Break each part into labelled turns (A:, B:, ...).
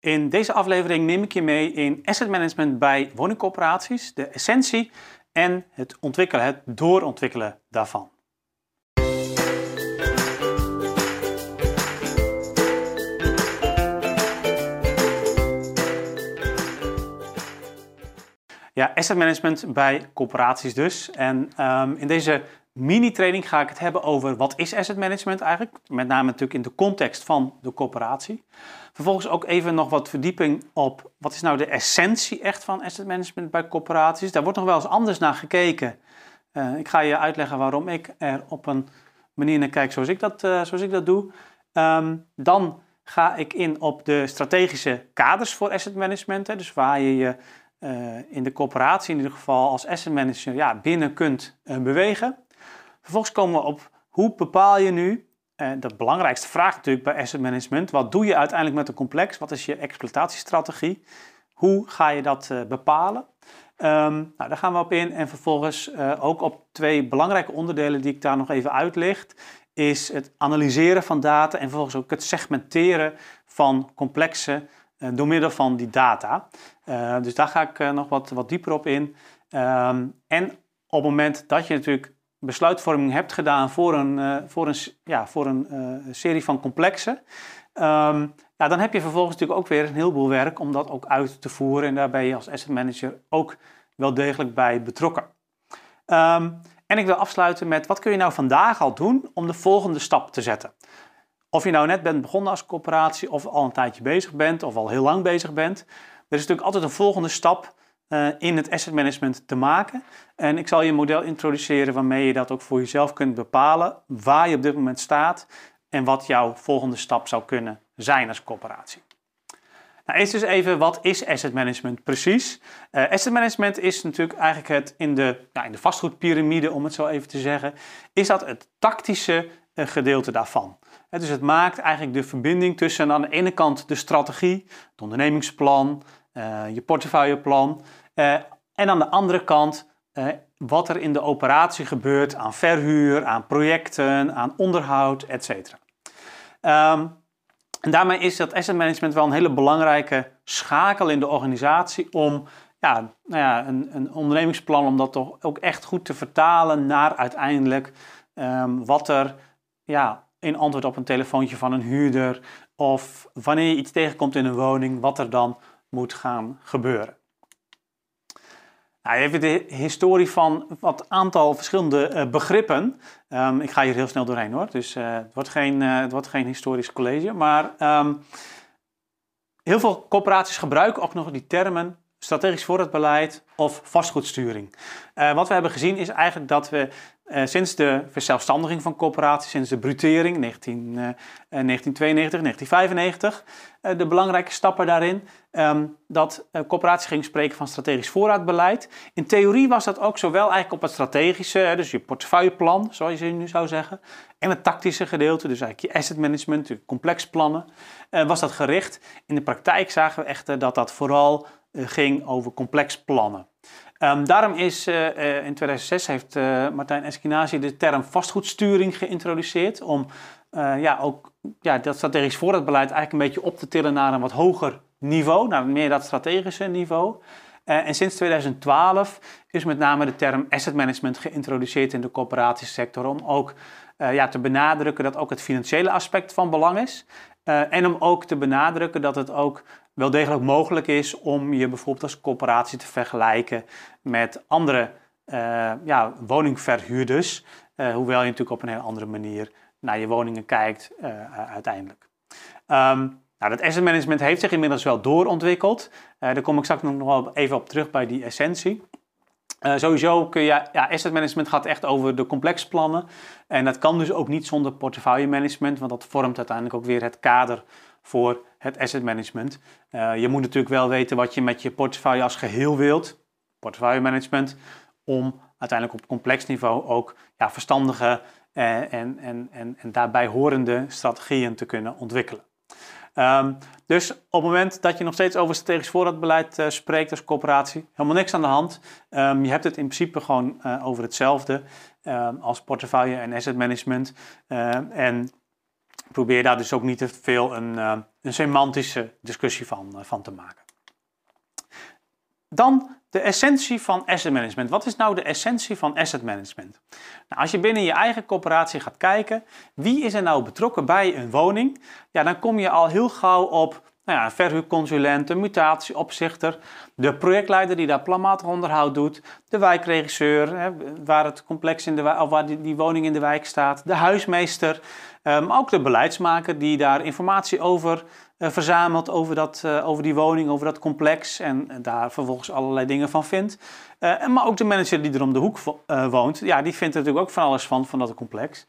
A: In deze aflevering neem ik je mee in asset management bij woningcorporaties, de essentie en het ontwikkelen, het doorontwikkelen daarvan. Ja, asset management bij corporaties dus. En um, in deze mini-training ga ik het hebben over wat is asset management eigenlijk. Met name natuurlijk in de context van de corporatie. Vervolgens ook even nog wat verdieping op wat is nou de essentie echt van asset management bij corporaties. Daar wordt nog wel eens anders naar gekeken. Uh, ik ga je uitleggen waarom ik er op een manier naar kijk zoals ik dat, uh, zoals ik dat doe. Um, dan ga ik in op de strategische kaders voor asset management. Hè, dus waar je je uh, in de corporatie in ieder geval als asset manager ja, binnen kunt bewegen. Vervolgens komen we op hoe bepaal je nu, eh, de belangrijkste vraag natuurlijk bij asset management, wat doe je uiteindelijk met een complex? Wat is je exploitatiestrategie? Hoe ga je dat uh, bepalen? Um, nou, daar gaan we op in en vervolgens uh, ook op twee belangrijke onderdelen die ik daar nog even uitlicht, is het analyseren van data en vervolgens ook het segmenteren van complexen uh, door middel van die data. dus daar ga ik nog wat, wat dieper op in. Um, en op het moment dat je natuurlijk besluitvorming hebt gedaan voor een, uh, voor een, ja, voor een uh, serie van complexen, um, ja, dan heb je vervolgens natuurlijk ook weer een heleboel werk om dat ook uit te voeren. En daar ben je als asset manager ook wel degelijk bij betrokken. Um, en ik wil afsluiten met wat kun je nou vandaag al doen om de volgende stap te zetten. Of je nou net bent begonnen als coöperatie of al een tijdje bezig bent of al heel lang bezig bent. Er is natuurlijk altijd een volgende stap uh, in het asset management te maken. En ik zal je een model introduceren waarmee je dat ook voor jezelf kunt bepalen, waar je op dit moment staat en wat jouw volgende stap zou kunnen zijn als corporatie. Nou, eerst dus even, wat is asset management precies? Uh, asset management is natuurlijk eigenlijk het in de, nou, in de vastgoedpyramide, om het zo even te zeggen, is dat het tactische uh, gedeelte daarvan. dus het maakt eigenlijk de verbinding tussen aan de ene kant de strategie, het ondernemingsplan, je portefeuilleplan. Uh, en aan de andere kant uh, wat er in de operatie gebeurt aan verhuur, aan projecten, aan onderhoud, etc. Um, en daarmee is dat asset management wel een hele belangrijke schakel in de organisatie om ja, nou ja, een, een ondernemingsplan, om dat toch ook echt goed te vertalen naar uiteindelijk um, wat er ja, in antwoord op een telefoontje van een huurder of wanneer je iets tegenkomt in een woning, wat er dan moet gaan gebeuren. Nou, even de historie van wat aantal verschillende uh, begrippen. Um, ik ga hier heel snel doorheen hoor, dus uh, het, wordt geen, uh, het wordt geen historisch college. Maar um, heel veel corporaties gebruiken ook nog die termen strategisch voorraadbeleid of vastgoedsturing. wat we hebben gezien is eigenlijk dat we uh, sinds de verzelfstandiging van corporaties, sinds de brutering 19, uh, 1992, 1995, uh, de belangrijke stappen daarin, um, dat uh, corporaties gingen spreken van strategisch voorraadbeleid. In theorie was dat ook zowel eigenlijk op het strategische, dus je portefeuilleplan, zoals je nu zou zeggen, en het tactische gedeelte, dus eigenlijk je asset management, complex plannen, uh, was dat gericht. In de praktijk zagen we echter dat dat vooral ging over complex plannen. Um, daarom is uh, uh, in 2006 heeft uh, Martijn Eskenazi de term vastgoedsturing geïntroduceerd om ja, ook ja, dat strategisch voorraadbeleid eigenlijk een beetje op te tillen naar een wat hoger niveau, naar meer dat strategische niveau. en sinds 2012 is met name de term asset management geïntroduceerd in de corporatiesector om ook ja, te benadrukken dat ook het financiële aspect van belang is. en om ook te benadrukken dat het ook wel degelijk mogelijk is om je bijvoorbeeld als corporatie te vergelijken met andere uh, ja, woningverhuurders. Uh, hoewel je natuurlijk op een heel andere manier naar je woningen kijkt uh, uiteindelijk. Um, nou, dat asset management heeft zich inmiddels wel doorontwikkeld. daar kom ik straks nog wel even op terug bij die essentie. Sowieso kun je, ja, asset management gaat echt over de complexplannen. En dat kan dus ook niet zonder portefeuille management, want dat vormt uiteindelijk ook weer het kader voor het asset management. Uh, je moet natuurlijk wel weten wat je met je portefeuille als geheel wilt, portefeuille management, om uiteindelijk op complex niveau ook ja, verstandige uh, en, en, en, en daarbij horende strategieën te kunnen ontwikkelen. Um, dus op het moment dat je nog steeds over strategisch voorraadbeleid uh, spreekt als coöperatie, helemaal niks aan de hand. Um, je hebt het in principe gewoon over hetzelfde um, als portefeuille en asset management. en probeer daar dus ook niet te veel een, eh, een semantische discussie van, eh, van te maken. Dan de essentie van asset management. Wat is nou de essentie van asset management? Nou, als je binnen je eigen corporatie gaat kijken, wie is er nou betrokken bij een woning? Ja, dan kom je al heel gauw op nou ja, verhuurconsulent, de mutatieopzichter, de projectleider die daar planmatig onderhoud doet, de wijkregisseur, hè, waar het complex in de waar die, die, woning in de wijk staat, de huismeester, ehm, ook de beleidsmaker die daar informatie over uh, verzamelt over, dat, uh, over die woning, over dat complex en, daar vervolgens allerlei dingen van vindt. Uh, maar ook de manager die er om de hoek woont, ja, die vindt er natuurlijk ook van alles van, van dat complex,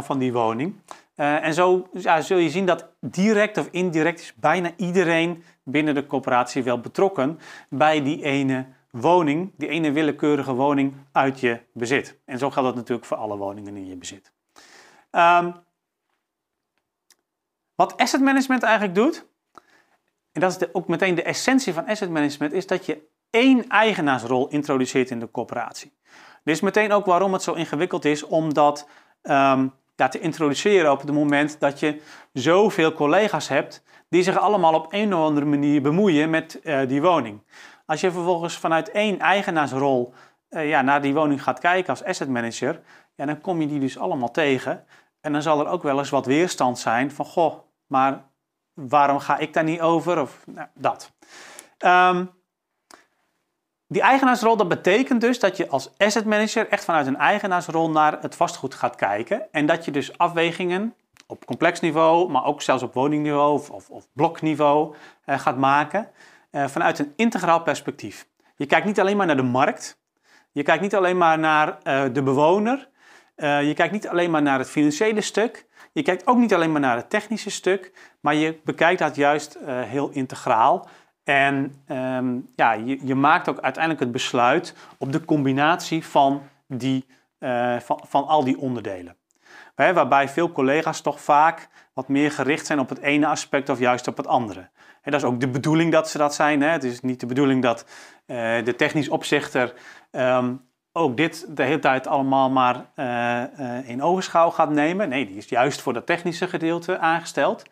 A: van die woning. En zo ja, zul je zien dat direct of indirect is bijna iedereen binnen de coöperatie wel betrokken bij die ene woning, die ene willekeurige woning uit je bezit. En zo geldt dat natuurlijk voor alle woningen in je bezit. Um, wat asset management eigenlijk doet, en dat is ook meteen de essentie van asset management, is dat je één eigenaarsrol introduceert in de corporatie. Dit is meteen ook waarom het zo ingewikkeld is om dat um, te introduceren op het moment dat je zoveel collega's hebt die zich allemaal op een of andere manier bemoeien met uh, die woning. Als je vervolgens vanuit één eigenaarsrol uh, ja, naar die woning gaat kijken als asset manager, ja, dan kom je die dus allemaal tegen. En dan zal er ook wel eens wat weerstand zijn van, goh, maar waarom ga ik daar niet over? Of nou, dat. Um, die eigenaarsrol, dat betekent dus dat je als asset manager echt vanuit een eigenaarsrol naar het vastgoed gaat kijken. En dat je dus afwegingen op complex niveau, maar ook zelfs op woningniveau of, of, blokniveau uh, gaat maken. Uh, vanuit een integraal perspectief. Je kijkt niet alleen maar naar de markt. Je kijkt niet alleen maar naar uh, de bewoner. je kijkt niet alleen maar naar het financiële stuk. Je kijkt ook niet alleen maar naar het technische stuk, maar je bekijkt dat juist uh, heel integraal. En um, ja, je, je, maakt ook uiteindelijk het besluit op de combinatie van, die, uh, van, van al die onderdelen. Waarbij veel collega's toch vaak wat meer gericht zijn op het ene aspect of juist op het andere. En dat is ook de bedoeling dat ze dat zijn. Het is niet de bedoeling dat uh, de technisch opzichter um, ook dit de hele tijd allemaal maar uh, in ogenschouw gaat nemen. Nee, die is juist voor dat technische gedeelte aangesteld.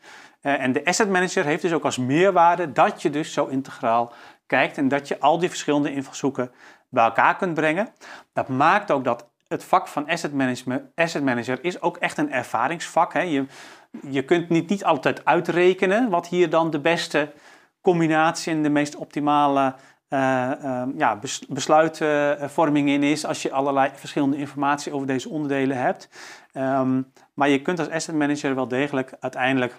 A: Uh, en de asset manager heeft dus ook als meerwaarde dat je dus zo integraal kijkt en dat je al die verschillende invalshoeken bij elkaar kunt brengen. Dat maakt ook dat het vak van asset, management, asset manager is ook echt een ervaringsvak. Hè. Je, je kunt niet, niet altijd uitrekenen wat hier dan de beste combinatie en de meest optimale uh, ja, besluitvorming in is als je allerlei verschillende informatie over deze onderdelen hebt. Um, maar je kunt als asset manager wel degelijk uiteindelijk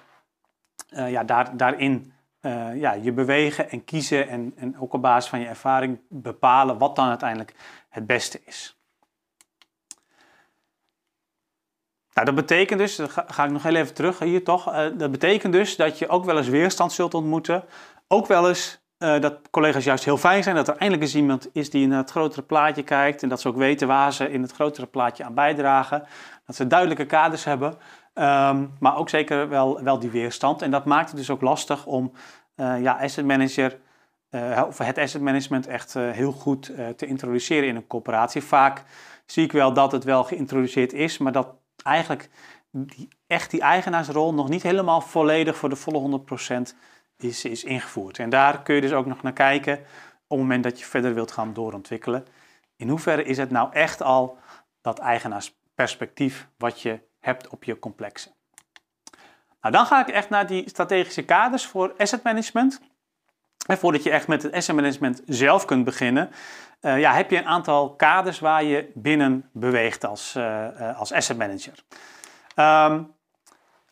A: uh, ja, daar, daarin uh, ja, je bewegen en kiezen en, en ook op basis van je ervaring bepalen wat dan uiteindelijk het beste is. Nou, dat betekent dus, ga, ik nog heel even terug hier toch, dat betekent dus dat je ook wel eens weerstand zult ontmoeten, ook wel eens dat collega's juist heel fijn zijn dat er eindelijk eens iemand is die naar het grotere plaatje kijkt en dat ze ook weten waar ze in het grotere plaatje aan bijdragen. Dat ze duidelijke kaders hebben, um, maar ook zeker wel, wel die weerstand. En dat maakt het dus ook lastig om uh, ja, asset manager uh, of het asset management echt heel goed te introduceren in een corporatie. Vaak zie ik wel dat het wel geïntroduceerd is, maar dat eigenlijk echt die eigenaarsrol nog niet helemaal volledig voor de volle 100% is, is ingevoerd. En daar kun je dus ook nog naar kijken op het moment dat je verder wilt gaan doorontwikkelen. In hoeverre is het nou echt al dat eigenaarsperspectief wat je hebt op je complexen? Nou, dan ga ik echt naar die strategische kaders voor asset management. En voordat je echt met het asset management zelf kunt beginnen, uh, ja, heb je een aantal kaders waar je binnen beweegt als, uh, uh, als asset manager. Um,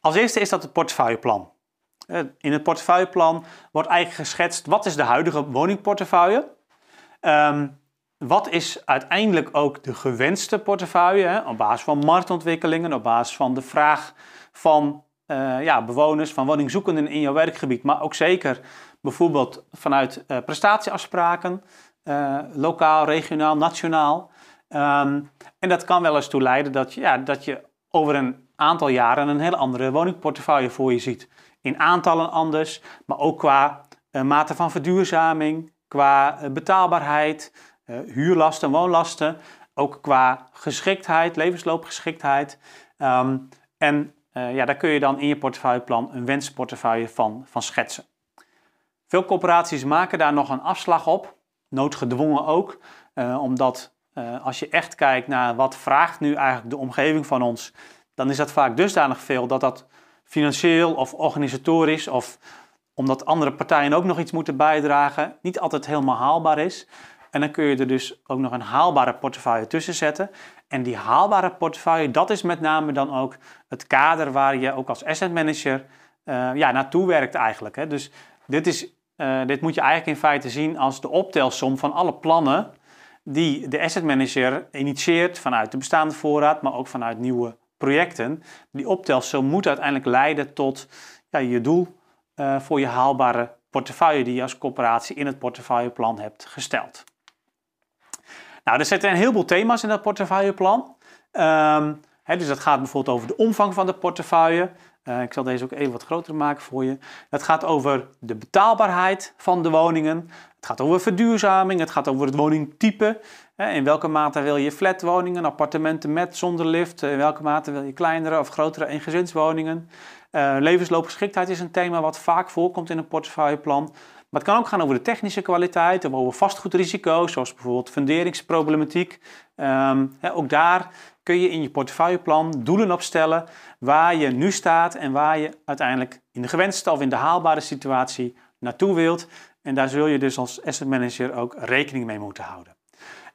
A: als eerste is dat het portefeuilleplan. Eh, in het portefeuilleplan wordt eigenlijk geschetst wat is de huidige woningportefeuille. Um, wat is uiteindelijk ook de gewenste portefeuille hè, op basis van marktontwikkelingen, op basis van de vraag van uh, ja, bewoners, van woningzoekenden in jouw werkgebied, maar ook zeker bijvoorbeeld vanuit uh, prestatieafspraken, uh, lokaal, regionaal, nationaal. Um, en dat kan wel eens toe leiden dat je, ja, dat je over een aantal jaren een hele andere woningportefeuille voor je ziet in aantallen anders, maar ook qua mate van verduurzaming, qua betaalbaarheid, huurlasten, woonlasten, ook qua geschiktheid, levensloopgeschiktheid. Um, en ja, daar kun je dan in je portefeuilleplan een wensportefeuille van, van schetsen. Veel corporaties maken daar nog een afslag op, noodgedwongen ook, omdat als je echt kijkt naar wat vraagt nu eigenlijk de omgeving van ons, dan is dat vaak dusdanig veel dat dat financieel of organisatorisch of omdat andere partijen ook nog iets moeten bijdragen, niet altijd helemaal haalbaar is. En dan kun je er dus ook nog een haalbare portefeuille tussen zetten. En die haalbare portefeuille, dat is met name dan ook het kader waar je ook als asset manager uh, ja, naartoe werkt eigenlijk. Hè. Dus dit, is, uh, dit moet je eigenlijk in feite zien als de optelsom van alle plannen die de asset manager initieert vanuit de bestaande voorraad, maar ook vanuit nieuwe projecten. Die optelsom moet uiteindelijk leiden tot ja, je doel uh, voor je haalbare portefeuille die je als corporatie in het portefeuilleplan hebt gesteld. Nou, er zitten een heleboel thema's in dat portefeuilleplan. Um, dus dat gaat bijvoorbeeld over de omvang van de portefeuille. Uh, ik zal deze ook even wat groter maken voor je. Het gaat over de betaalbaarheid van de woningen. Het gaat over verduurzaming. Het gaat over het woningtype. In welke mate wil je flatwoningen, appartementen met, zonder lift? In welke mate wil je kleinere of grotere eengezinswoningen? Uh, levensloopgeschiktheid is een thema wat vaak voorkomt in een portefeuilleplan. Maar het kan ook gaan over de technische kwaliteit, of over vastgoedrisico's, zoals bijvoorbeeld funderingsproblematiek. Um, ook daar kun je in je portefeuilleplan doelen opstellen waar je nu staat en waar je uiteindelijk in de gewenste of in de haalbare situatie naartoe wilt. En daar zul je dus als asset manager ook rekening mee moeten houden.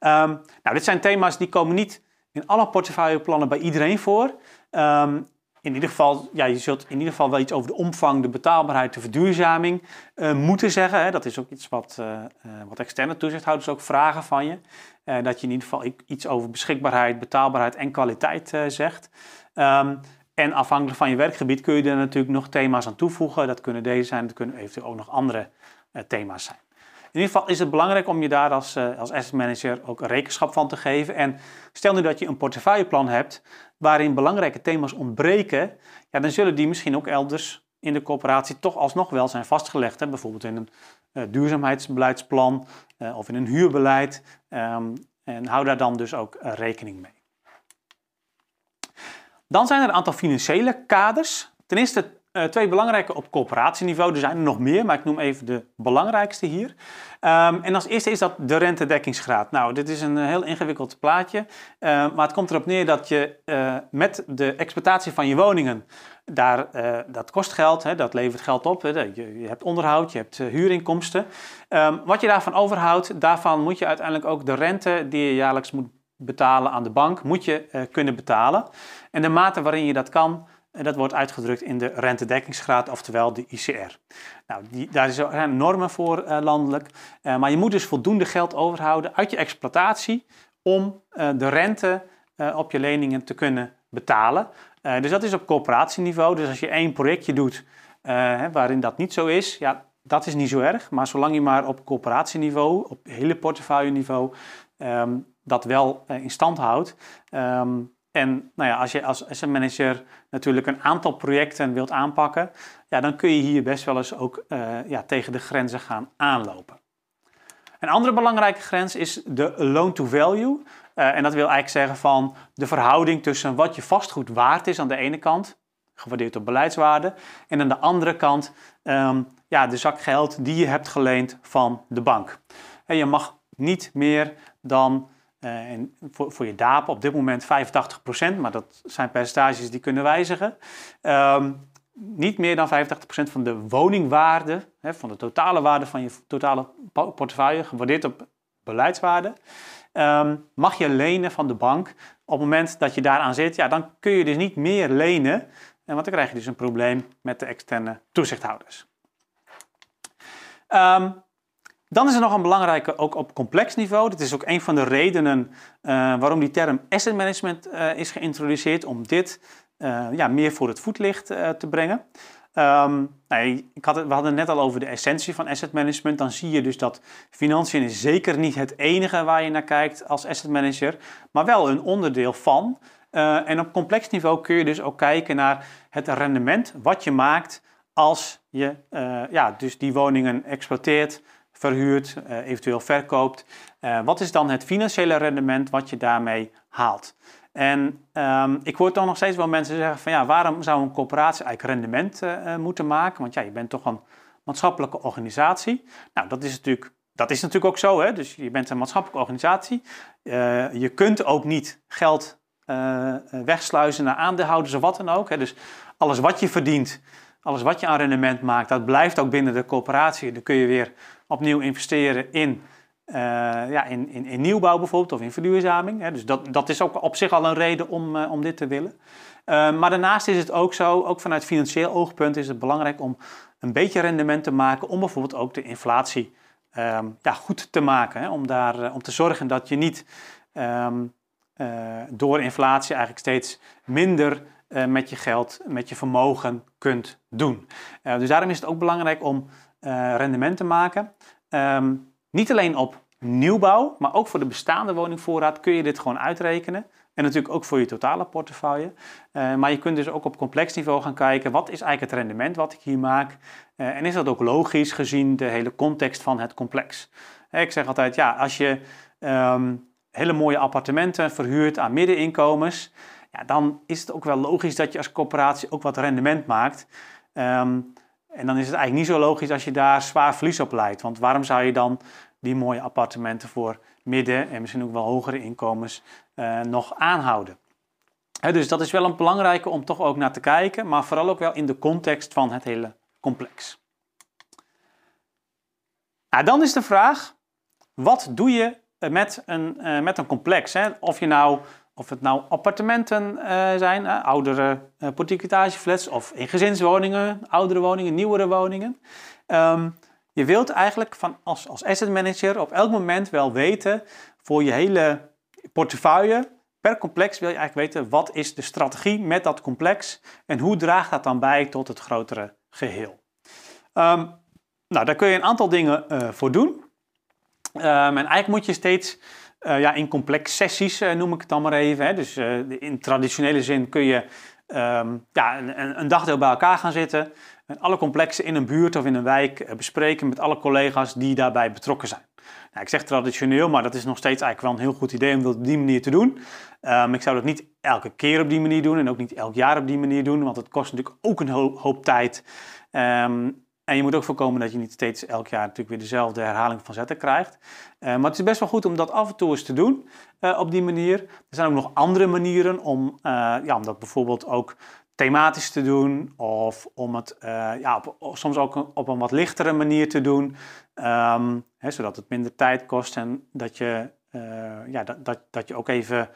A: Um, nou, dit zijn thema's die komen niet in alle portefeuilleplannen bij iedereen voor. Um, in ieder geval, ja, je zult in ieder geval wel iets over de omvang, de betaalbaarheid, de verduurzaming uh, moeten zeggen. Hè. Dat is ook iets wat, uh, wat externe toezichthouders ook vragen van je. dat je in ieder geval iets over beschikbaarheid, betaalbaarheid en kwaliteit zegt. Um, en afhankelijk van je werkgebied kun je er natuurlijk nog thema's aan toevoegen. Dat kunnen deze zijn, dat kunnen eventueel ook nog andere thema's zijn. In ieder geval is het belangrijk om je daar als, als asset manager ook rekenschap van te geven. En stel nu dat je een portefeuilleplan hebt waarin belangrijke thema's ontbreken, ja, dan zullen die misschien ook elders in de coöperatie toch alsnog wel zijn vastgelegd. Hè? Bijvoorbeeld in een uh, duurzaamheidsbeleidsplan uh, of in een huurbeleid. Um, en hou daar dan dus ook rekening mee. Dan zijn er een aantal financiële kaders. Ten eerste twee belangrijke op coöperatieniveau. Er zijn er nog meer, maar ik noem even de belangrijkste hier. Um, en als eerste is dat de rentedekkingsgraad. Nou, dit is een eh, heel ingewikkeld plaatje, uh, maar het komt erop neer dat je met de exploitatie van je woningen, daar, dat kost geld, hè, dat levert geld op, je, je, hebt onderhoud, je hebt huurinkomsten. Um, wat je daarvan overhoudt, daarvan moet je uiteindelijk ook de rente die je jaarlijks moet betalen aan de bank, moet je kunnen betalen. En de mate waarin je dat kan, en dat wordt uitgedrukt in de rentedekkingsgraad, oftewel de ICR. Nou, die, daar zijn normen voor uh, landelijk, uh, maar je moet dus voldoende geld overhouden uit je exploitatie om uh, de rente op je leningen te kunnen betalen. dus dat is op corporatieniveau. Dus als je één projectje doet waarin dat niet zo is, ja, dat is niet zo erg. Maar zolang je maar op corporatieniveau, op hele portefeuilleniveau, um, dat wel in stand houdt, um, en nou ja, als je als asset manager natuurlijk een aantal projecten wilt aanpakken, ja, dan kun je hier best wel eens ook uh, ja, tegen de grenzen gaan aanlopen. Een andere belangrijke grens is de loan to value. Uh, en dat wil eigenlijk zeggen van de verhouding tussen wat je vastgoed waard is aan de ene kant, gewaardeerd op beleidswaarde, en aan de andere kant um, ja, de zak geld die je hebt geleend van de bank. En je mag niet meer dan uh, en voor, voor je DAP op dit moment 85%, maar dat zijn percentages die kunnen wijzigen. Um, niet meer dan 85% van de woningwaarde, hè, van de totale waarde van je totale portefeuille, gewaardeerd op beleidswaarde, um, mag je lenen van de bank. Op het moment dat je daaraan zit, ja, dan kun je dus niet meer lenen, want dan krijg je dus een probleem met de externe toezichthouders. Um, dan is er nog een belangrijke, ook op complex niveau. Dat is ook een van de redenen uh, waarom die term asset management uh, is geïntroduceerd, om dit uh, ja, meer voor het voetlicht te brengen. Um, nou, ik had we hadden het net al over de essentie van asset management. Dan zie je dus dat financiën is zeker niet het enige waar je naar kijkt als asset manager, maar wel een onderdeel van. en op complex niveau kun je dus ook kijken naar het rendement wat je maakt als je ja, dus die woningen exploiteert, verhuurt, uh, eventueel verkoopt. Uh, wat is dan het financiële rendement wat je daarmee haalt? En um, ik hoor toch nog steeds wel mensen zeggen van ja, waarom zou een corporatie eigenlijk rendement uh, moeten maken? Want ja, je bent toch een maatschappelijke organisatie. Nou, dat is natuurlijk, dat is natuurlijk ook zo. Hè? Dus je bent een maatschappelijke organisatie. Je kunt ook niet geld wegsluizen naar aandeelhouders of wat dan ook. Hè? Dus alles wat je verdient, alles wat je aan rendement maakt, dat blijft ook binnen de corporatie. Dan kun je weer opnieuw investeren in uh, ja, in, in, in, nieuwbouw bijvoorbeeld of in verduurzaming. Hè. Dus dat, dat is ook op zich al een reden om, uh, om dit te willen. Uh, maar daarnaast is het ook zo, ook vanuit financieel oogpunt is het belangrijk om een beetje rendement te maken om bijvoorbeeld ook de inflatie um, ja, goed te maken. Hè. Om, daar, om te zorgen dat je niet um, door inflatie eigenlijk steeds minder met je geld, met je vermogen kunt doen. dus daarom is het ook belangrijk om rendement te maken. Um, niet alleen op nieuwbouw, maar ook voor de bestaande woningvoorraad kun je dit gewoon uitrekenen. En natuurlijk ook voor je totale portefeuille. Uh, maar je kunt dus ook op complex niveau gaan kijken, wat is eigenlijk het rendement wat ik hier maak? Uh, en is dat ook logisch gezien de hele context van het complex? Uh, ik zeg altijd, ja, als je um, hele mooie appartementen verhuurt aan middeninkomens, ja, dan is het ook wel logisch dat je als corporatie ook wat rendement maakt. Um, en dan is het eigenlijk niet zo logisch als je daar zwaar verlies op leidt. Want waarom zou je dan die mooie appartementen voor midden- en misschien ook wel hogere inkomens uh, nog aanhouden? dus dat is wel een belangrijke om toch ook naar te kijken, maar vooral ook wel in de context van het hele complex. Nou, dan is de vraag, wat doe je met een, uh, met een complex? Hè? Of je nou of het nou appartementen uh, zijn, uh, oudere uh, of in gezinswoningen, oudere woningen, nieuwere woningen. Um, je wilt eigenlijk van als, asset manager op elk moment wel weten voor je hele portefeuille, per complex wil je eigenlijk weten wat is de strategie met dat complex en hoe draagt dat dan bij tot het grotere geheel. Um, nou, daar kun je een aantal dingen voor doen. Um, en eigenlijk moet je steeds uh, ja, in complex sessies uh, noem ik het dan maar even. Hè. Dus uh, in traditionele zin kun je um, ja, een, een, dagdeel bij elkaar gaan zitten. En alle complexen in een buurt of in een wijk bespreken met alle collega's die daarbij betrokken zijn. Nou, ik zeg traditioneel, maar dat is nog steeds eigenlijk wel een heel goed idee om dat op die manier te doen. Um, ik zou dat niet elke keer op die manier doen en ook niet elk jaar op die manier doen, want het kost natuurlijk ook een hoop, tijd. Um, en je moet ook voorkomen dat je niet steeds elk jaar natuurlijk weer dezelfde herhaling van zetten krijgt. Uh, maar het is best wel goed om dat af en toe eens te doen uh, op die manier. Er zijn ook nog andere manieren om, uh, ja, om dat bijvoorbeeld ook thematisch te doen. Of om het ja, soms ook op een wat lichtere manier te doen. Um, hè, zodat het minder tijd kost en dat je, ja, dat, dat, dat je ook even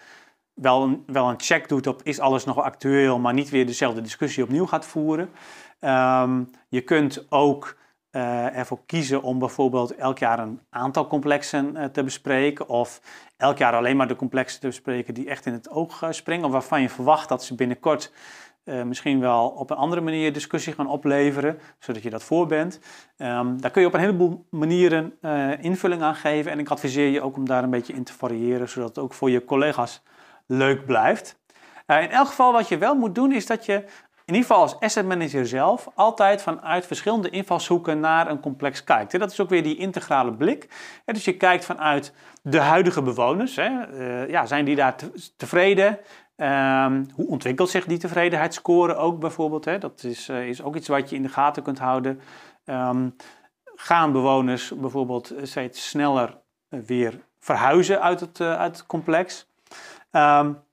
A: wel een, wel een check doet op is alles nog actueel, maar niet weer dezelfde discussie opnieuw gaat voeren. Um, je kunt ook uh, ervoor kiezen om bijvoorbeeld elk jaar een aantal complexen uh, te bespreken. Of elk jaar alleen maar de complexen te bespreken die echt in het oog uh, springen. Of waarvan je verwacht dat ze binnenkort misschien wel op een andere manier discussie gaan opleveren. Zodat je dat voor bent. Um, daar kun je op een heleboel manieren invulling aan geven. En ik adviseer je ook om daar een beetje in te variëren. Zodat het ook voor je collega's leuk blijft. in elk geval wat je wel moet doen is dat je in ieder geval als asset manager zelf altijd vanuit verschillende invalshoeken naar een complex kijkt. Dat is ook weer die integrale blik. Dus je kijkt vanuit de huidige bewoners. Eh, ja, zijn die daar tevreden? Ehm, hoe ontwikkelt zich die tevredenheidsscore ook bijvoorbeeld? Dat is, eh, is ook iets wat je in de gaten kunt houden. Ehm, gaan bewoners bijvoorbeeld steeds sneller weer verhuizen uit het, uit het complex? Um,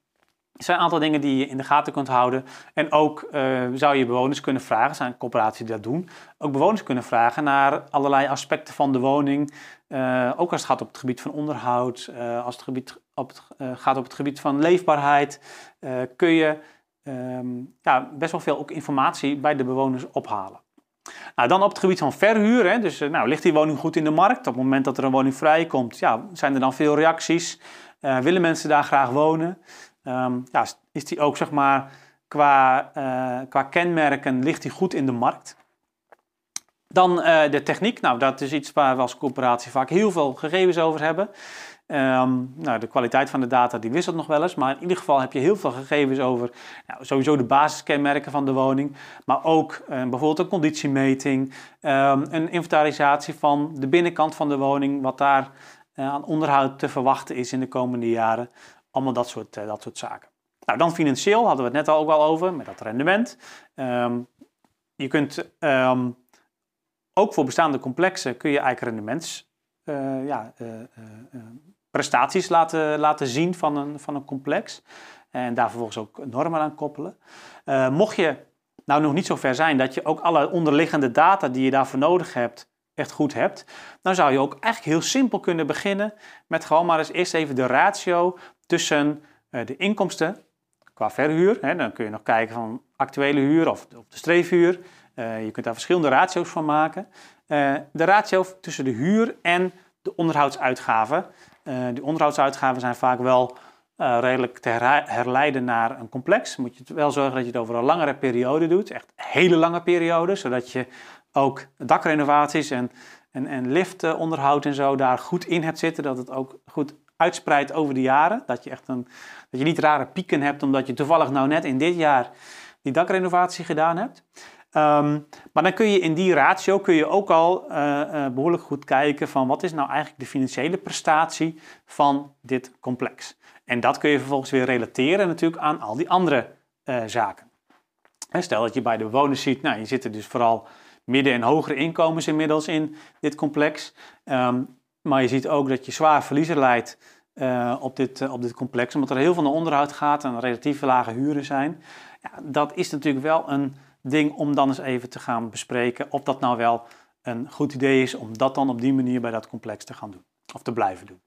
A: er zijn een aantal dingen die je in de gaten kunt houden. En ook uh, zou je bewoners kunnen vragen, zijn corporaties die dat doen, ook bewoners kunnen vragen naar allerlei aspecten van de woning. Uh, ook als het gaat op het gebied van onderhoud, uh, als het gebied op het, gaat op het gebied van leefbaarheid, kun je ja, best wel veel ook informatie bij de bewoners ophalen. Nou, dan op het gebied van verhuur, hè, dus nou, ligt die woning goed in de markt? Op het moment dat er een woning vrijkomt, ja, zijn er dan veel reacties? willen mensen daar graag wonen? Um, ja, is die ook zeg maar qua, uh, qua kenmerken ligt die goed in de markt. Dan uh, de techniek, nou dat is iets waar we als coöperatie vaak heel veel gegevens over hebben. Um, nou, de kwaliteit van de data die wisselt nog wel eens, maar in ieder geval heb je heel veel gegevens over nou, sowieso de basiskenmerken van de woning, maar ook uh, bijvoorbeeld een conditiemeting, um, een inventarisatie van de binnenkant van de woning, wat daar aan onderhoud te verwachten is in de komende jaren. Allemaal dat soort, eh, dat soort zaken. Nou, dan financieel hadden we het net al ook al over, met dat rendement. Ehm, je kunt ehm, ook voor bestaande complexen kun je eigenlijk rendements, uh, ja, prestaties laten, laten zien van een, van een complex. En daar vervolgens ook normen aan koppelen. mocht je nou nog niet zo ver zijn dat je ook alle onderliggende data die je daarvoor nodig hebt, echt goed hebt, dan zou je ook eigenlijk heel simpel kunnen beginnen met gewoon maar eens eerst even de ratio tussen de inkomsten qua verhuur. Hè, dan kun je nog kijken van actuele huur of, of de streefhuur. Uh, je kunt daar verschillende ratio's van maken. Uh, de ratio tussen de huur en de onderhoudsuitgaven. Die onderhoudsuitgaven zijn vaak wel redelijk te herleiden naar een complex. Moet je wel zorgen dat je het over een langere periode doet. Echt hele lange periode, zodat je ook dakrenovaties en, en, en liftonderhoud en zo daar goed in hebt zitten. Dat het ook goed uitspreidt over de jaren. Dat je echt een, dat je niet rare pieken hebt omdat je toevallig nou net in dit jaar die dakrenovatie gedaan hebt. Um, maar dan kun je in die ratio kun je ook al uh, uh, behoorlijk goed kijken van wat is nou eigenlijk de financiële prestatie van dit complex. En dat kun je vervolgens weer relateren natuurlijk aan al die andere uh, zaken. stel dat je bij de bewoners ziet, nou je zit er dus vooral midden- en hogere inkomens inmiddels in dit complex. Um, maar je ziet ook dat je zwaar verliezen leidt uh, op, dit, uh, op dit complex, omdat er heel veel naar onderhoud gaat en relatief lage huren zijn. Ja, dat is natuurlijk wel een ding om dan eens even te gaan bespreken of dat nou wel een goed idee is om dat dan op die manier bij dat complex te gaan doen of te blijven doen.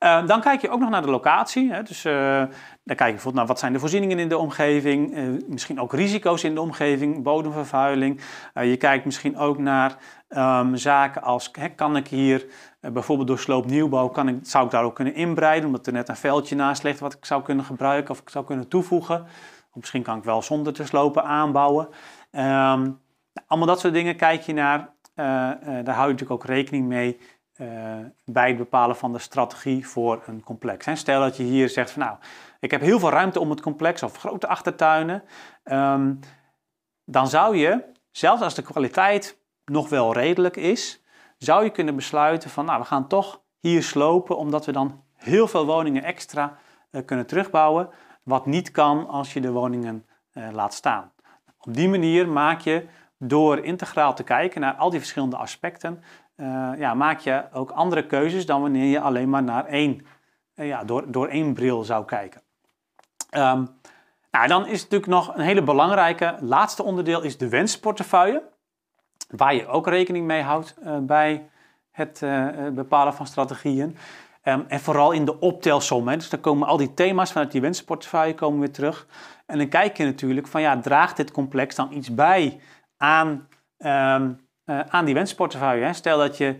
A: Uh, dan kijk je ook nog naar de locatie. Hè. Dus dan kijk je bijvoorbeeld naar wat zijn de voorzieningen in de omgeving. Uh, misschien ook risico's in de omgeving, bodemvervuiling. je kijkt misschien ook naar um, zaken als, hè, kan ik hier bijvoorbeeld door sloopnieuwbouw, kan ik, zou ik daar ook kunnen inbreiden. Omdat er net een veldje naast ligt wat ik zou kunnen gebruiken of ik zou kunnen toevoegen. Of misschien kan ik wel zonder te slopen aanbouwen. Um, allemaal dat soort dingen kijk je naar. daar hou je natuurlijk ook rekening mee bij het bepalen van de strategie voor een complex. Stel dat je hier zegt van nou, ik heb heel veel ruimte om het complex of grote achtertuinen. Um, dan zou je, zelfs als de kwaliteit nog wel redelijk is, zou je kunnen besluiten van nou, we gaan toch hier slopen omdat we dan heel veel woningen extra uh, kunnen terugbouwen. Wat niet kan als je de woningen uh, laat staan. Op die manier maak je door integraal te kijken naar al die verschillende aspecten, uh, ja, maak je ook andere keuzes dan wanneer je alleen maar naar één, ja, door, door één bril zou kijken. Um, nou, dan is natuurlijk nog een hele belangrijke laatste onderdeel is de wensportefeuille. Waar je ook rekening mee houdt uh, bij het bepalen van strategieën. Um, en vooral in de optelsom. Hè. Dus dan komen al die thema's vanuit die wensportefeuille komen weer terug. En dan kijk je natuurlijk van ja, draagt dit complex dan iets bij aan uh, aan die wensportefeuille. Stel dat je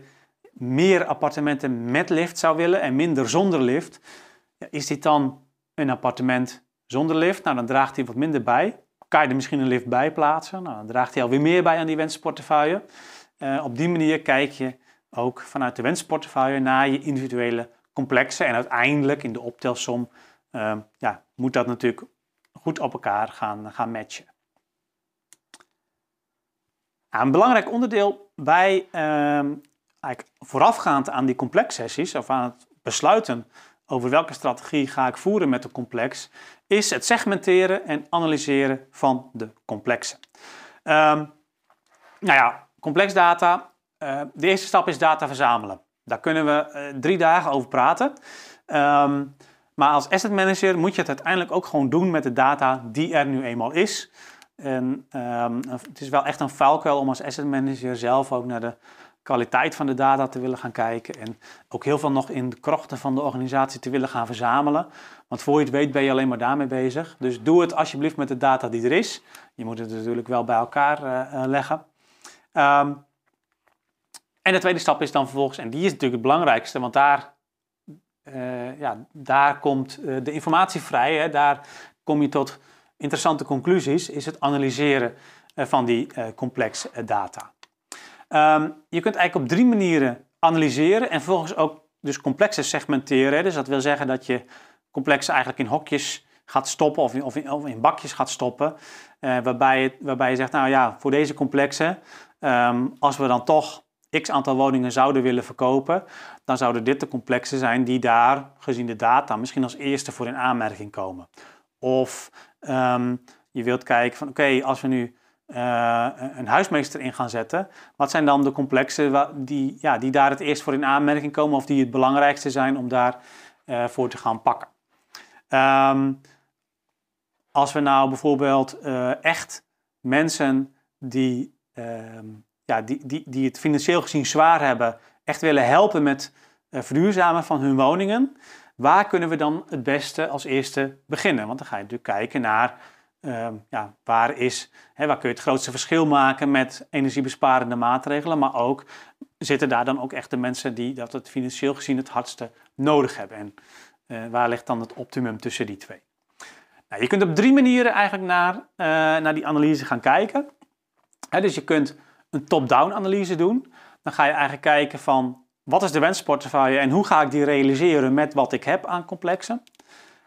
A: meer appartementen met lift zou willen en minder zonder lift. Ja, is dit dan een appartement zonder lift? Nou, dan draagt hij wat minder bij. Kan je er misschien een lift bij plaatsen? Nou, dan draagt hij alweer meer bij aan die wensportefeuille. Uh, op die manier kijk je ook vanuit de wensportefeuille naar je individuele complexen. En uiteindelijk in de optelsom uh, ja, moet dat natuurlijk goed op elkaar gaan, gaan matchen een belangrijk onderdeel bij ehm, eigenlijk voorafgaand aan die complexsessies of aan het besluiten over welke strategie ga ik voeren met de complex, is het segmenteren en analyseren van de complexen. Um, nou ja, complex data. Uh, de eerste stap is data verzamelen. Daar kunnen we uh, drie dagen over praten. Um, maar als asset manager moet je het uiteindelijk ook gewoon doen met de data die er nu eenmaal is. En um, het is wel echt een valkuil om als asset manager zelf ook naar de kwaliteit van de data te willen gaan kijken. En ook heel veel nog in de krochten van de organisatie te willen gaan verzamelen. Want voor je het weet ben je alleen maar daarmee bezig. Dus doe het alsjeblieft met de data die er is. Je moet het natuurlijk wel bij elkaar uh, leggen. Um, en de tweede stap is dan vervolgens, en die is natuurlijk het belangrijkste, want daar, uh, ja, daar komt de informatie vrij. Hè? Daar kom je tot interessante conclusies is het analyseren eh, van die complexe eh, data. Um, je kunt eigenlijk op drie manieren analyseren en vervolgens ook dus complexen segmenteren. Dus dat wil zeggen dat je complexen eigenlijk in hokjes gaat stoppen of in, of of in bakjes gaat stoppen. Uh, waarbij, je, waarbij je zegt, nou ja, voor deze complexen, um, als we dan toch x aantal woningen zouden willen verkopen, dan zouden dit de complexen zijn die daar, gezien de data, misschien als eerste voor in aanmerking komen. Of ehm, je wilt kijken van oké, als we nu uh, een huismeester in gaan zetten, wat zijn dan de complexen die, ja, die daar het eerst voor in aanmerking komen of die het belangrijkste zijn om daar uh, voor te gaan pakken? Um, als we nou bijvoorbeeld uh, echt mensen die, ehm, ja, die, die, die het financieel gezien zwaar hebben, echt willen helpen met verduurzamen van hun woningen, waar kunnen we dan het beste als eerste beginnen? Want dan ga je natuurlijk kijken naar Ehm, ja, waar, is, hè, waar kun je het grootste verschil maken met energiebesparende maatregelen, maar ook zitten daar dan ook echt de mensen die dat het financieel gezien het hardste nodig hebben. En uh, waar ligt dan het optimum tussen die twee? Nou, je kunt op drie manieren eigenlijk naar, uh, naar die analyse gaan kijken. Hè, dus je kunt een top-down analyse doen. Dan ga je eigenlijk kijken van wat is de wensportefeuille en hoe ga ik die realiseren met wat ik heb aan complexen.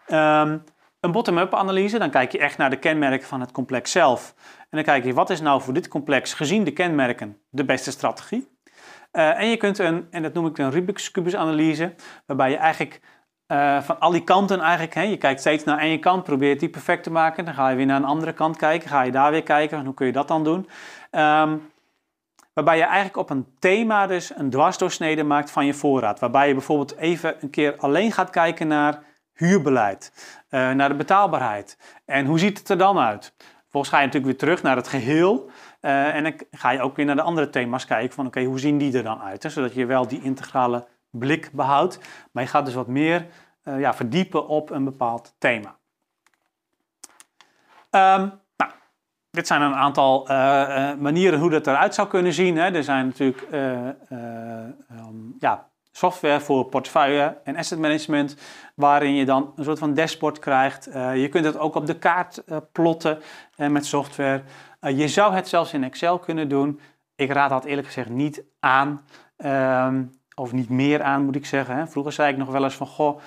A: Um, een bottom-up analyse, dan kijk je echt naar de kenmerken van het complex zelf. En dan kijk je wat is nou voor dit complex gezien de kenmerken de beste strategie. Uh, en je kunt een, en dat noem ik een Rubik's Cubus analyse, waarbij je eigenlijk uh, van al die kanten eigenlijk, hè, je kijkt steeds naar één kant, probeert die perfect te maken. Dan ga je weer naar een andere kant kijken, ga je daar weer kijken, hoe kun je dat dan doen. Um, waarbij je eigenlijk op een thema dus een dwarsdoorsnede maakt van je voorraad. Waarbij je bijvoorbeeld even een keer alleen gaat kijken naar huurbeleid, uh, naar de betaalbaarheid. En hoe ziet het er dan uit? Vervolgens ga je natuurlijk weer terug naar het geheel. Uh, en dan ga je ook weer naar de andere thema's kijken van oké, hoe zien die er dan uit? Zodat je wel die integrale blik behoudt. Maar je gaat dus wat meer uh, ja, verdiepen op een bepaald thema. Um, nou, dit zijn een aantal manieren hoe dat eruit zou kunnen zien. Hè. Er zijn natuurlijk um, ja, software voor portefeuille en asset management, waarin je dan een soort van dashboard krijgt. Uh, je kunt het ook op de kaart uh, plotten uh, met software. je zou het zelfs in Excel kunnen doen. Ik raad dat eerlijk gezegd niet aan, um, of niet meer aan moet ik zeggen. Hè. Vroeger zei ik nog wel eens van, goh,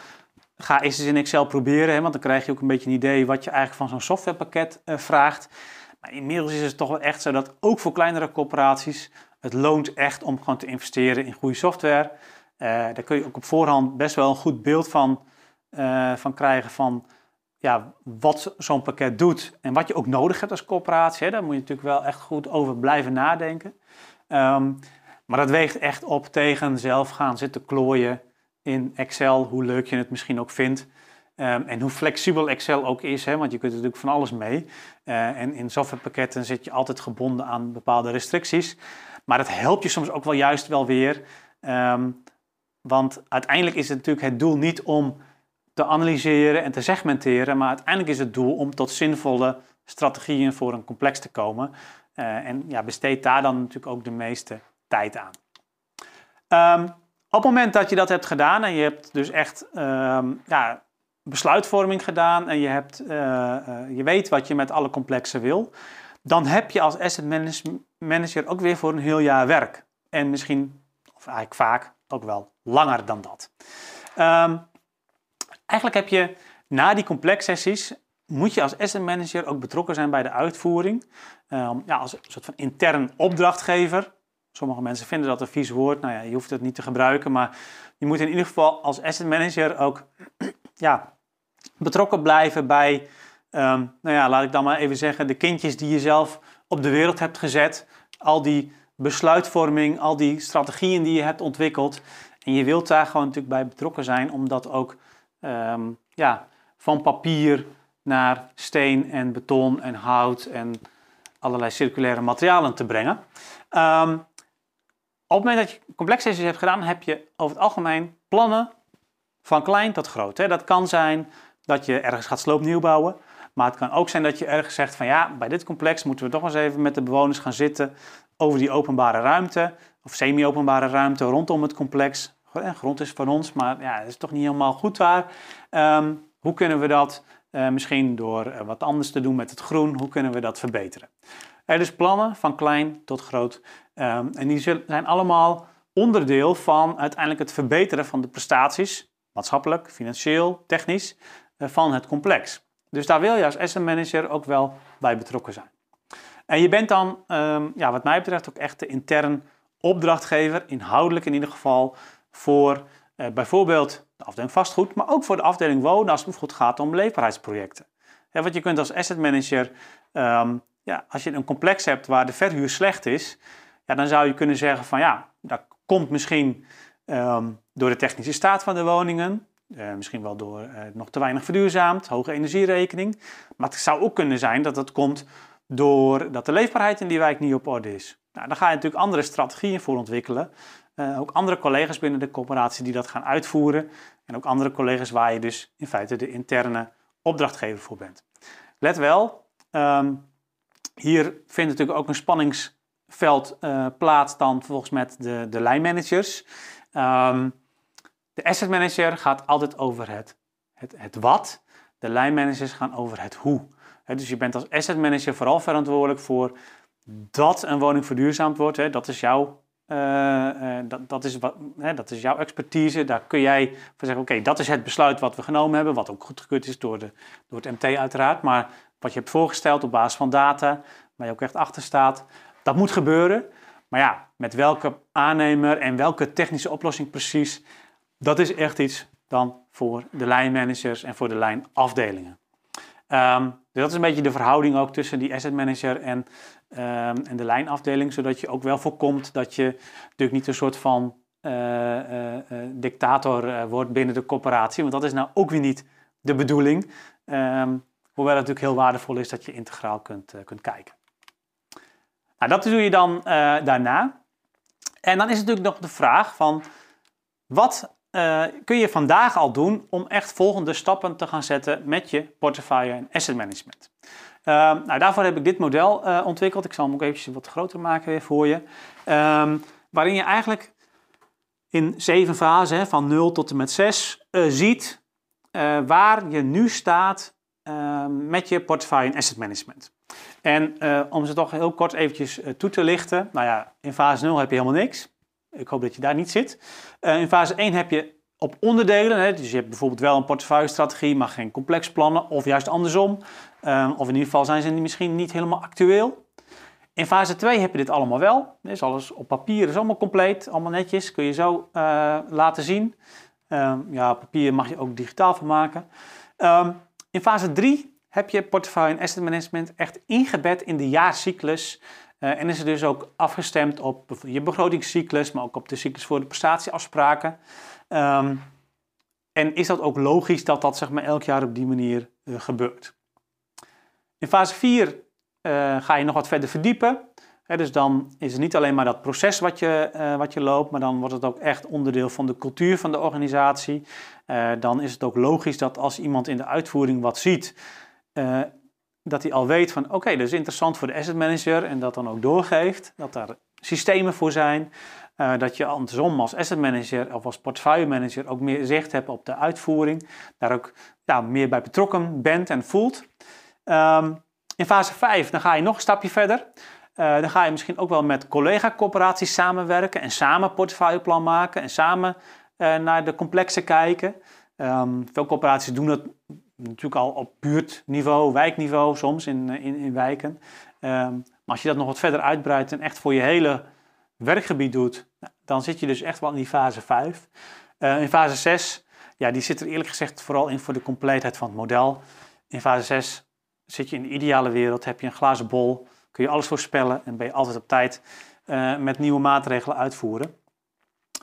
A: ga eens eens in Excel proberen, hè, want dan krijg je ook een beetje een idee wat je eigenlijk van zo'n softwarepakket vraagt. Maar inmiddels is het toch wel echt zo dat ook voor kleinere corporaties het loont echt om gewoon te investeren in goede software. Uh, daar kun je ook op voorhand best wel een goed beeld van, uh, van krijgen van ja, wat zo'n pakket doet en wat je ook nodig hebt als coöperatie. Daar moet je natuurlijk wel echt goed over blijven nadenken. Um, maar dat weegt echt op tegen zelf gaan zitten klooien in Excel, hoe leuk je het misschien ook vindt. Um, en hoe flexibel Excel ook is, hè, want je kunt er natuurlijk van alles mee. Uh, en in softwarepakketten zit je altijd gebonden aan bepaalde restricties. Maar het helpt je soms ook wel juist wel weer um, want uiteindelijk is het natuurlijk het doel niet om te analyseren en te segmenteren, maar uiteindelijk is het doel om tot zinvolle strategieën voor een complex te komen. Uh, en ja, besteed daar dan natuurlijk ook de meeste tijd aan. Um, op het moment dat je dat hebt gedaan en je hebt dus echt um, ja, besluitvorming gedaan en je, hebt, uh, uh, je weet wat je met alle complexen wil, dan heb je als asset manager ook weer voor een heel jaar werk. En misschien, of eigenlijk vaak, ook wel langer dan dat. Um, eigenlijk heb je na die complexsessies moet je als asset manager ook betrokken zijn bij de uitvoering. Um, ja, als een soort van intern opdrachtgever. Sommige mensen vinden dat een vies woord. Nou ja, je hoeft het niet te gebruiken. Maar je moet in ieder geval als asset manager ook ja, betrokken blijven bij, um, nou ja, laat ik dan maar even zeggen, de kindjes die je zelf op de wereld hebt gezet. Al die besluitvorming, al die strategieën die je hebt ontwikkeld. En je wilt daar gewoon natuurlijk bij betrokken zijn om dat ook um, ja, van papier naar steen en beton en hout en allerlei circulaire materialen te brengen. Um, op het moment dat je complexsessies hebt gedaan, heb je over het algemeen plannen van klein tot groot. Hè. Dat kan zijn dat je ergens gaat sloopnieuw bouwen. Maar het kan ook zijn dat je ergens zegt van ja, bij dit complex moeten we toch eens even met de bewoners gaan zitten over die openbare ruimte of semi-openbare ruimte rondom het complex. Grond is van ons, maar ja, het is toch niet helemaal goed daar. Um, hoe kunnen we dat uh, misschien door uh, wat anders te doen met het groen, hoe kunnen we dat verbeteren? Er dus plannen van klein tot groot. Um, en die zijn allemaal onderdeel van uiteindelijk het verbeteren van de prestaties, maatschappelijk, financieel, technisch, uh, van het complex. Dus daar wil je als asset manager ook wel bij betrokken zijn. En je bent dan, um, ja, wat mij betreft, ook echt de intern opdrachtgever, inhoudelijk in ieder geval, voor uh, bijvoorbeeld de afdeling vastgoed, maar ook voor de afdeling wonen als het bijvoorbeeld gaat om leefbaarheidsprojecten. Ja, want je kunt als asset manager, ehm, ja, als je een complex hebt waar de verhuur slecht is, ja, dan zou je kunnen zeggen van ja, dat komt misschien ehm, door de technische staat van de woningen. Uh, misschien wel door uh, nog te weinig verduurzaamd, hoge energierekening. Maar het zou ook kunnen zijn dat het komt doordat de leefbaarheid in die wijk niet op orde is. Nou, dan ga je natuurlijk andere strategieën voor ontwikkelen. Uh, ook andere collega's binnen de corporatie die dat gaan uitvoeren. En ook andere collega's waar je dus in feite de interne opdrachtgever voor bent. Let wel, um, hier vindt natuurlijk ook een spanningsveld uh, plaats dan vervolgens met de, de lijnmanagers. Um, de asset manager gaat altijd over het, het, wat. De lijnmanagers gaan over het hoe. Dus je bent als asset manager vooral verantwoordelijk voor dat een woning verduurzaamd wordt. He, dat is jouw uh, dat, dat, is wat, hè, dat is jouw expertise. Daar kun jij van zeggen, oké, dat is het besluit wat we genomen hebben, wat ook goedgekeurd is door, de, door het MT uiteraard. Maar wat je hebt voorgesteld op basis van data, waar je ook echt achter staat, dat moet gebeuren. Maar ja, met welke aannemer en welke technische oplossing precies, dat is echt iets dan voor de lijnmanagers en voor de lijnafdelingen. Um, dus dat is een beetje de verhouding ook tussen die asset manager en, um, en de lijnafdeling, zodat je ook wel voorkomt dat je natuurlijk niet een soort van uh, uh, uh, dictator wordt binnen de corporatie, want dat is nou ook weer niet de bedoeling. Um, hoewel het natuurlijk heel waardevol is dat je integraal kunt, kunt kijken. Nou, dat doe je dan daarna. En dan is natuurlijk nog de vraag van wat uh, kun je vandaag al doen om echt volgende stappen te gaan zetten met je portefeuille en asset management. Uh, nou, daarvoor heb ik dit model uh, ontwikkeld. Ik zal hem ook eventjes wat groter maken weer voor je. Um, waarin je eigenlijk in zeven fasen, van 0 tot en met 6, ziet waar je nu staat ehm, met je portefeuille en asset management. En om ze toch heel kort eventjes toe te lichten. Nou ja, in fase 0 heb je helemaal niks. Ik hoop dat je daar niet zit. Uh, in fase 1 heb je op onderdelen, hè, dus je hebt bijvoorbeeld wel een portefeuille-strategie, maar geen complex plannen, of juist andersom. Um, of in ieder geval zijn ze misschien niet helemaal actueel. In fase 2 heb je dit allemaal wel. Is alles op papier, is allemaal compleet, allemaal netjes, kun je zo uh, laten zien. Um, ja, papier mag je ook digitaal van maken. Um, in fase 3 heb je portefeuille en asset management echt ingebed in de jaarcyclus uh, en is het dus ook afgestemd op je begrotingscyclus, maar ook op de cyclus voor de prestatieafspraken. Um, en is dat ook logisch dat dat zeg maar, elk jaar op die manier uh, gebeurt? In fase 4 uh, eh, ga je nog wat verder verdiepen. dus dan is het niet alleen maar dat proces wat je, wat je loopt, maar dan wordt het ook echt onderdeel van de cultuur van de organisatie. dan is het ook logisch dat als iemand in de uitvoering wat ziet, dat hij al weet van oké, dat is interessant voor de asset manager en dat dan ook doorgeeft, dat daar systemen voor zijn, uh, dat je andersom als asset manager of als portfolio manager ook meer zicht hebt op de uitvoering, daar ook ja, meer bij betrokken bent en voelt. Um, in fase 5 dan ga je nog een stapje verder. Uh, dan ga je misschien ook wel met collega-corporaties samenwerken en samen portefeuilleplan maken en samen uh, naar de complexen kijken. Um, veel corporaties doen dat natuurlijk al op buurtniveau, wijkniveau soms in, in, in wijken. Um, maar als je dat nog wat verder uitbreidt en echt voor je hele werkgebied doet, nou, dan zit je dus echt wel in die fase 5. Uh, eh, in fase 6, ja, die zit er eerlijk gezegd vooral in voor de compleetheid van het model. In fase 6 zit je in de ideale wereld, heb je een glazen bol, kun je alles voorspellen en ben je altijd op tijd uh, met nieuwe maatregelen uitvoeren.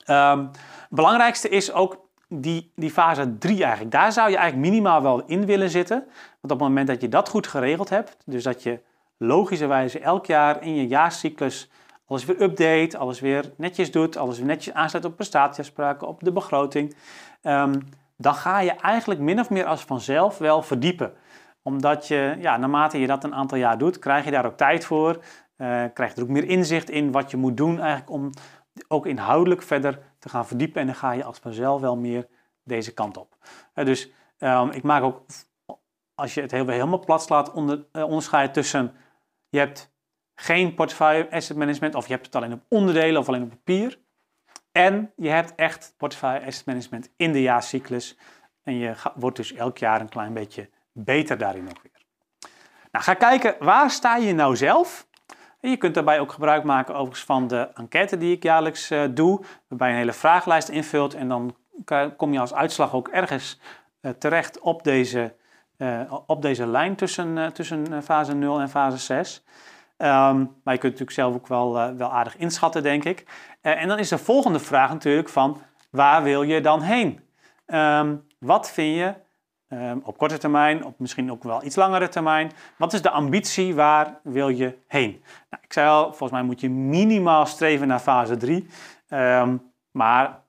A: Um, het belangrijkste is ook die, die fase 3 eigenlijk, daar zou je eigenlijk minimaal wel in willen zitten. Want op het moment dat je dat goed geregeld hebt, dus dat je logischerwijze elk jaar in je jaarcyclus alles weer update, alles weer netjes doet, alles weer netjes aansluit op prestatieafspraken, op de begroting, um, dan ga je eigenlijk min of meer als vanzelf wel verdiepen. Omdat je, ja, naarmate je dat een aantal jaar doet, krijg je daar ook tijd voor, uh, krijg je er ook meer inzicht in wat je moet doen eigenlijk om ook inhoudelijk verder gaan verdiepen. En dan ga je als vanzelf wel meer deze kant op. dus um, ik maak ook, als je het helemaal plat slaat, onder, uh, onderscheid tussen je hebt geen portefeuille asset management of je hebt het alleen op onderdelen of alleen op papier. En je hebt echt portefeuille asset management in de jaarcyclus. En je wordt dus elk jaar een klein beetje beter daarin ook weer. Nou, ga kijken, waar sta je nou zelf? Je kunt daarbij ook gebruik maken overigens van de enquête die ik jaarlijks uh, doe, waarbij je een hele vragenlijst invult en dan kom je als uitslag ook ergens uh, terecht op deze op deze lijn tussen, tussen fase 0 en fase 6. Ehm, maar je kunt natuurlijk zelf ook wel, wel aardig inschatten, denk ik. en dan is de volgende vraag natuurlijk van, waar wil je dan heen? Um, wat vind je um, op korte termijn, op misschien ook wel iets langere termijn? Wat is de ambitie? Waar wil je heen? Nou, ik zei al, volgens mij moet je minimaal streven naar fase 3. Um, maar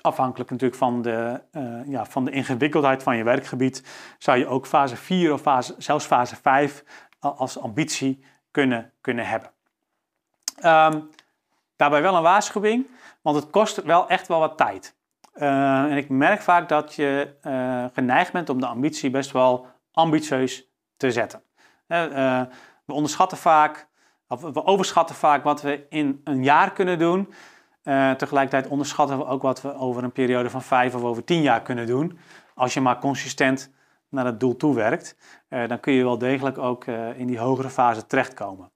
A: afhankelijk natuurlijk van de, uh, ja, van de ingewikkeldheid van je werkgebied, zou je ook fase 4 of fase, zelfs fase 5 als ambitie kunnen, kunnen hebben. daarbij wel een waarschuwing, want het kost wel echt wel wat tijd. Uh, en ik merk vaak dat je uh, geneigd bent om de ambitie best wel ambitieus te zetten. Uh, we onderschatten vaak, of we overschatten vaak wat we in een jaar kunnen doen. tegelijkertijd onderschatten we ook wat we over een periode van vijf of over tien jaar kunnen doen. Als je maar consistent naar het doel toe werkt, dan kun je wel degelijk ook in die hogere fase terechtkomen.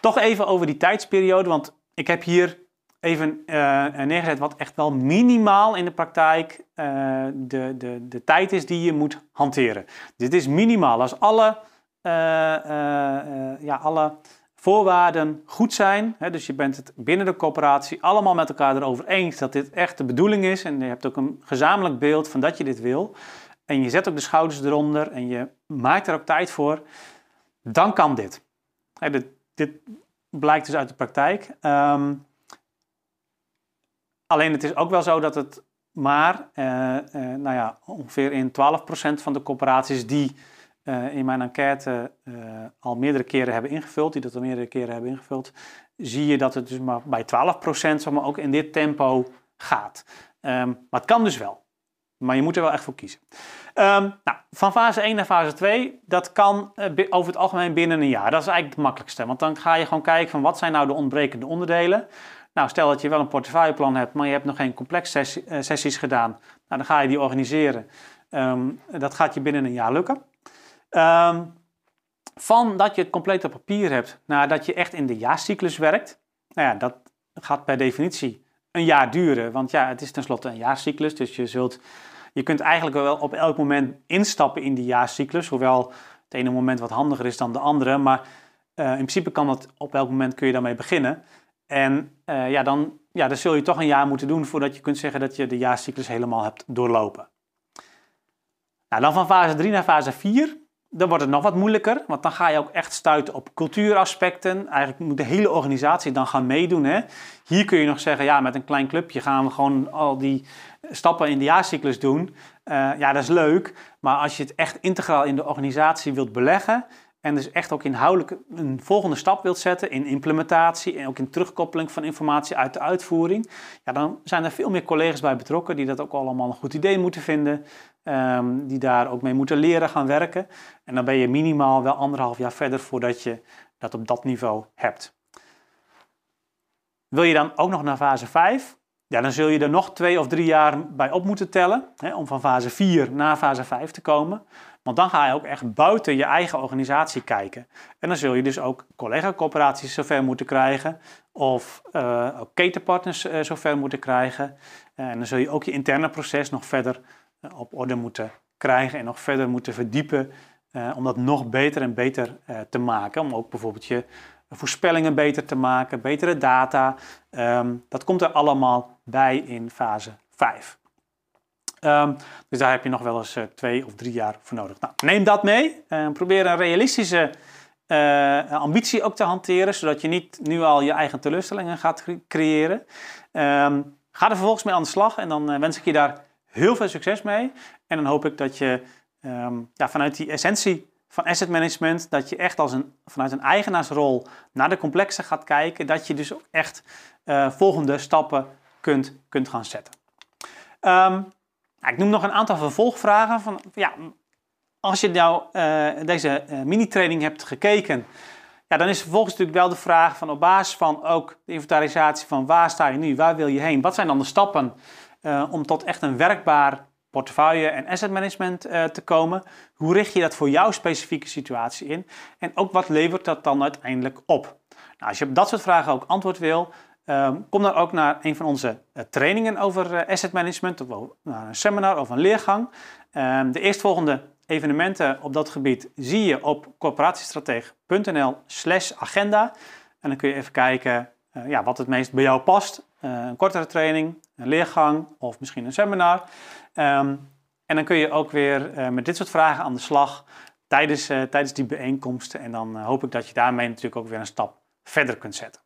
A: Toch even over die tijdsperiode, want ik heb hier even uh, neergezet wat echt wel minimaal in de praktijk uh, de, de, de tijd is die je moet hanteren. Dit is minimaal. Als alle, ja, alle voorwaarden goed zijn, hè, dus je bent het binnen de coöperatie allemaal met elkaar erover eens dat dit echt de bedoeling is en je hebt ook een gezamenlijk beeld van dat je dit wil en je zet ook de schouders eronder en je maakt er ook tijd voor, dan kan dit. Hè, dit, dit blijkt dus uit de praktijk. Um, Alleen het is ook wel zo dat het maar uh, uh, nou ja, ongeveer in 12% van de corporaties die uh, in mijn enquête al meerdere keren hebben ingevuld, die dat al meerdere keren hebben ingevuld, zie je dat het dus maar bij 12% zeg maar, ook in dit tempo gaat. Um, maar het kan dus wel. Maar je moet er wel echt voor kiezen. Um, nou, van fase 1 naar fase 2, dat kan over het algemeen binnen een jaar. Dat is eigenlijk het makkelijkste. Want dan ga je gewoon kijken van wat zijn nou de ontbrekende onderdelen. Nou, stel dat je wel een portefeuilleplan hebt, maar je hebt nog geen complex eh, sessies gedaan. Nou, dan ga je die organiseren. Ehm, dat gaat je binnen een jaar lukken. Um, van dat je het compleet op papier hebt, naar dat je echt in de jaarcyclus werkt. Nou ja, dat gaat per definitie een jaar duren. Want ja, het is tenslotte een jaarcyclus. Dus je, zult, je kunt eigenlijk wel op elk moment instappen in die jaarcyclus. Hoewel het ene moment wat handiger is dan de andere. Maar uh, in principe kan dat op elk moment kun je daarmee beginnen. En uh, ja, dan, ja, dan zul je toch een jaar moeten doen voordat je kunt zeggen dat je de jaarcyclus helemaal hebt doorlopen. Nou, dan van fase 3 naar fase 4, dan wordt het nog wat moeilijker, want dan ga je ook echt stuiten op cultuuraspecten. Eigenlijk moet de hele organisatie dan gaan meedoen. Hè? Hier kun je nog zeggen, ja, met een klein clubje gaan we gewoon al die stappen in de jaarcyclus doen. Uh, ja, dat is leuk, maar als je het echt integraal in de organisatie wilt beleggen, en dus echt ook inhoudelijk een volgende stap wilt zetten in implementatie en ook in terugkoppeling van informatie uit de uitvoering, ja, dan zijn er veel meer collega's bij betrokken die dat ook allemaal een goed idee moeten vinden, um, die daar ook mee moeten leren gaan werken. En dan ben je minimaal wel anderhalf jaar verder voordat je dat op dat niveau hebt. Wil je dan ook nog naar fase 5? Ja, dan zul je er nog twee of drie jaar bij op moeten tellen hè, om van fase 4 naar fase 5 te komen. Want dan ga je ook echt buiten je eigen organisatie kijken. En dan zul je dus ook collega-coöperaties zover moeten krijgen. Of uh, ook ketenpartners uh, zover moeten krijgen. en dan zul je ook je interne proces nog verder op orde moeten krijgen. En nog verder moeten verdiepen. om dat nog beter en beter te maken. Om ook bijvoorbeeld je voorspellingen beter te maken. Betere data. Um, dat komt er allemaal bij in fase 5. Um, dus daar heb je nog wel eens uh, twee of drie jaar voor nodig. Nou, neem dat mee. Probeer een realistische uh, ambitie ook te hanteren, zodat je niet nu al je eigen teleurstellingen gaat creëren. Um, ga er vervolgens mee aan de slag en dan wens ik je daar heel veel succes mee. En dan hoop ik dat je ja, vanuit die essentie van asset management, dat je echt als een, vanuit een eigenaarsrol naar de complexe gaat kijken, dat je dus ook echt volgende stappen kunt, kunt gaan zetten. Um, nou, ik noem nog een aantal vervolgvragen. Van, ja, als je nou uh, deze uh, mini-training hebt gekeken, ja, dan is vervolgens natuurlijk wel de vraag van op basis van ook de inventarisatie van waar sta je nu, waar wil je heen, wat zijn dan de stappen om tot echt een werkbaar portefeuille en asset management te komen. Hoe richt je dat voor jouw specifieke situatie in? En ook wat levert dat dan uiteindelijk op? Nou, als je op dat soort vragen ook antwoord wil, Um, kom dan ook naar een van onze uh, trainingen over uh, asset management, of naar een seminar of een leergang. Um, de eerstvolgende evenementen op dat gebied zie je op corporatiestratege.nl slash agenda. En dan kun je even kijken ja, wat het meest bij jou past. Een kortere training, een leergang of misschien een seminar. Um, en dan kun je ook weer uh, met dit soort vragen aan de slag tijdens, tijdens die bijeenkomsten. En dan hoop ik dat je daarmee natuurlijk ook weer een stap verder kunt zetten.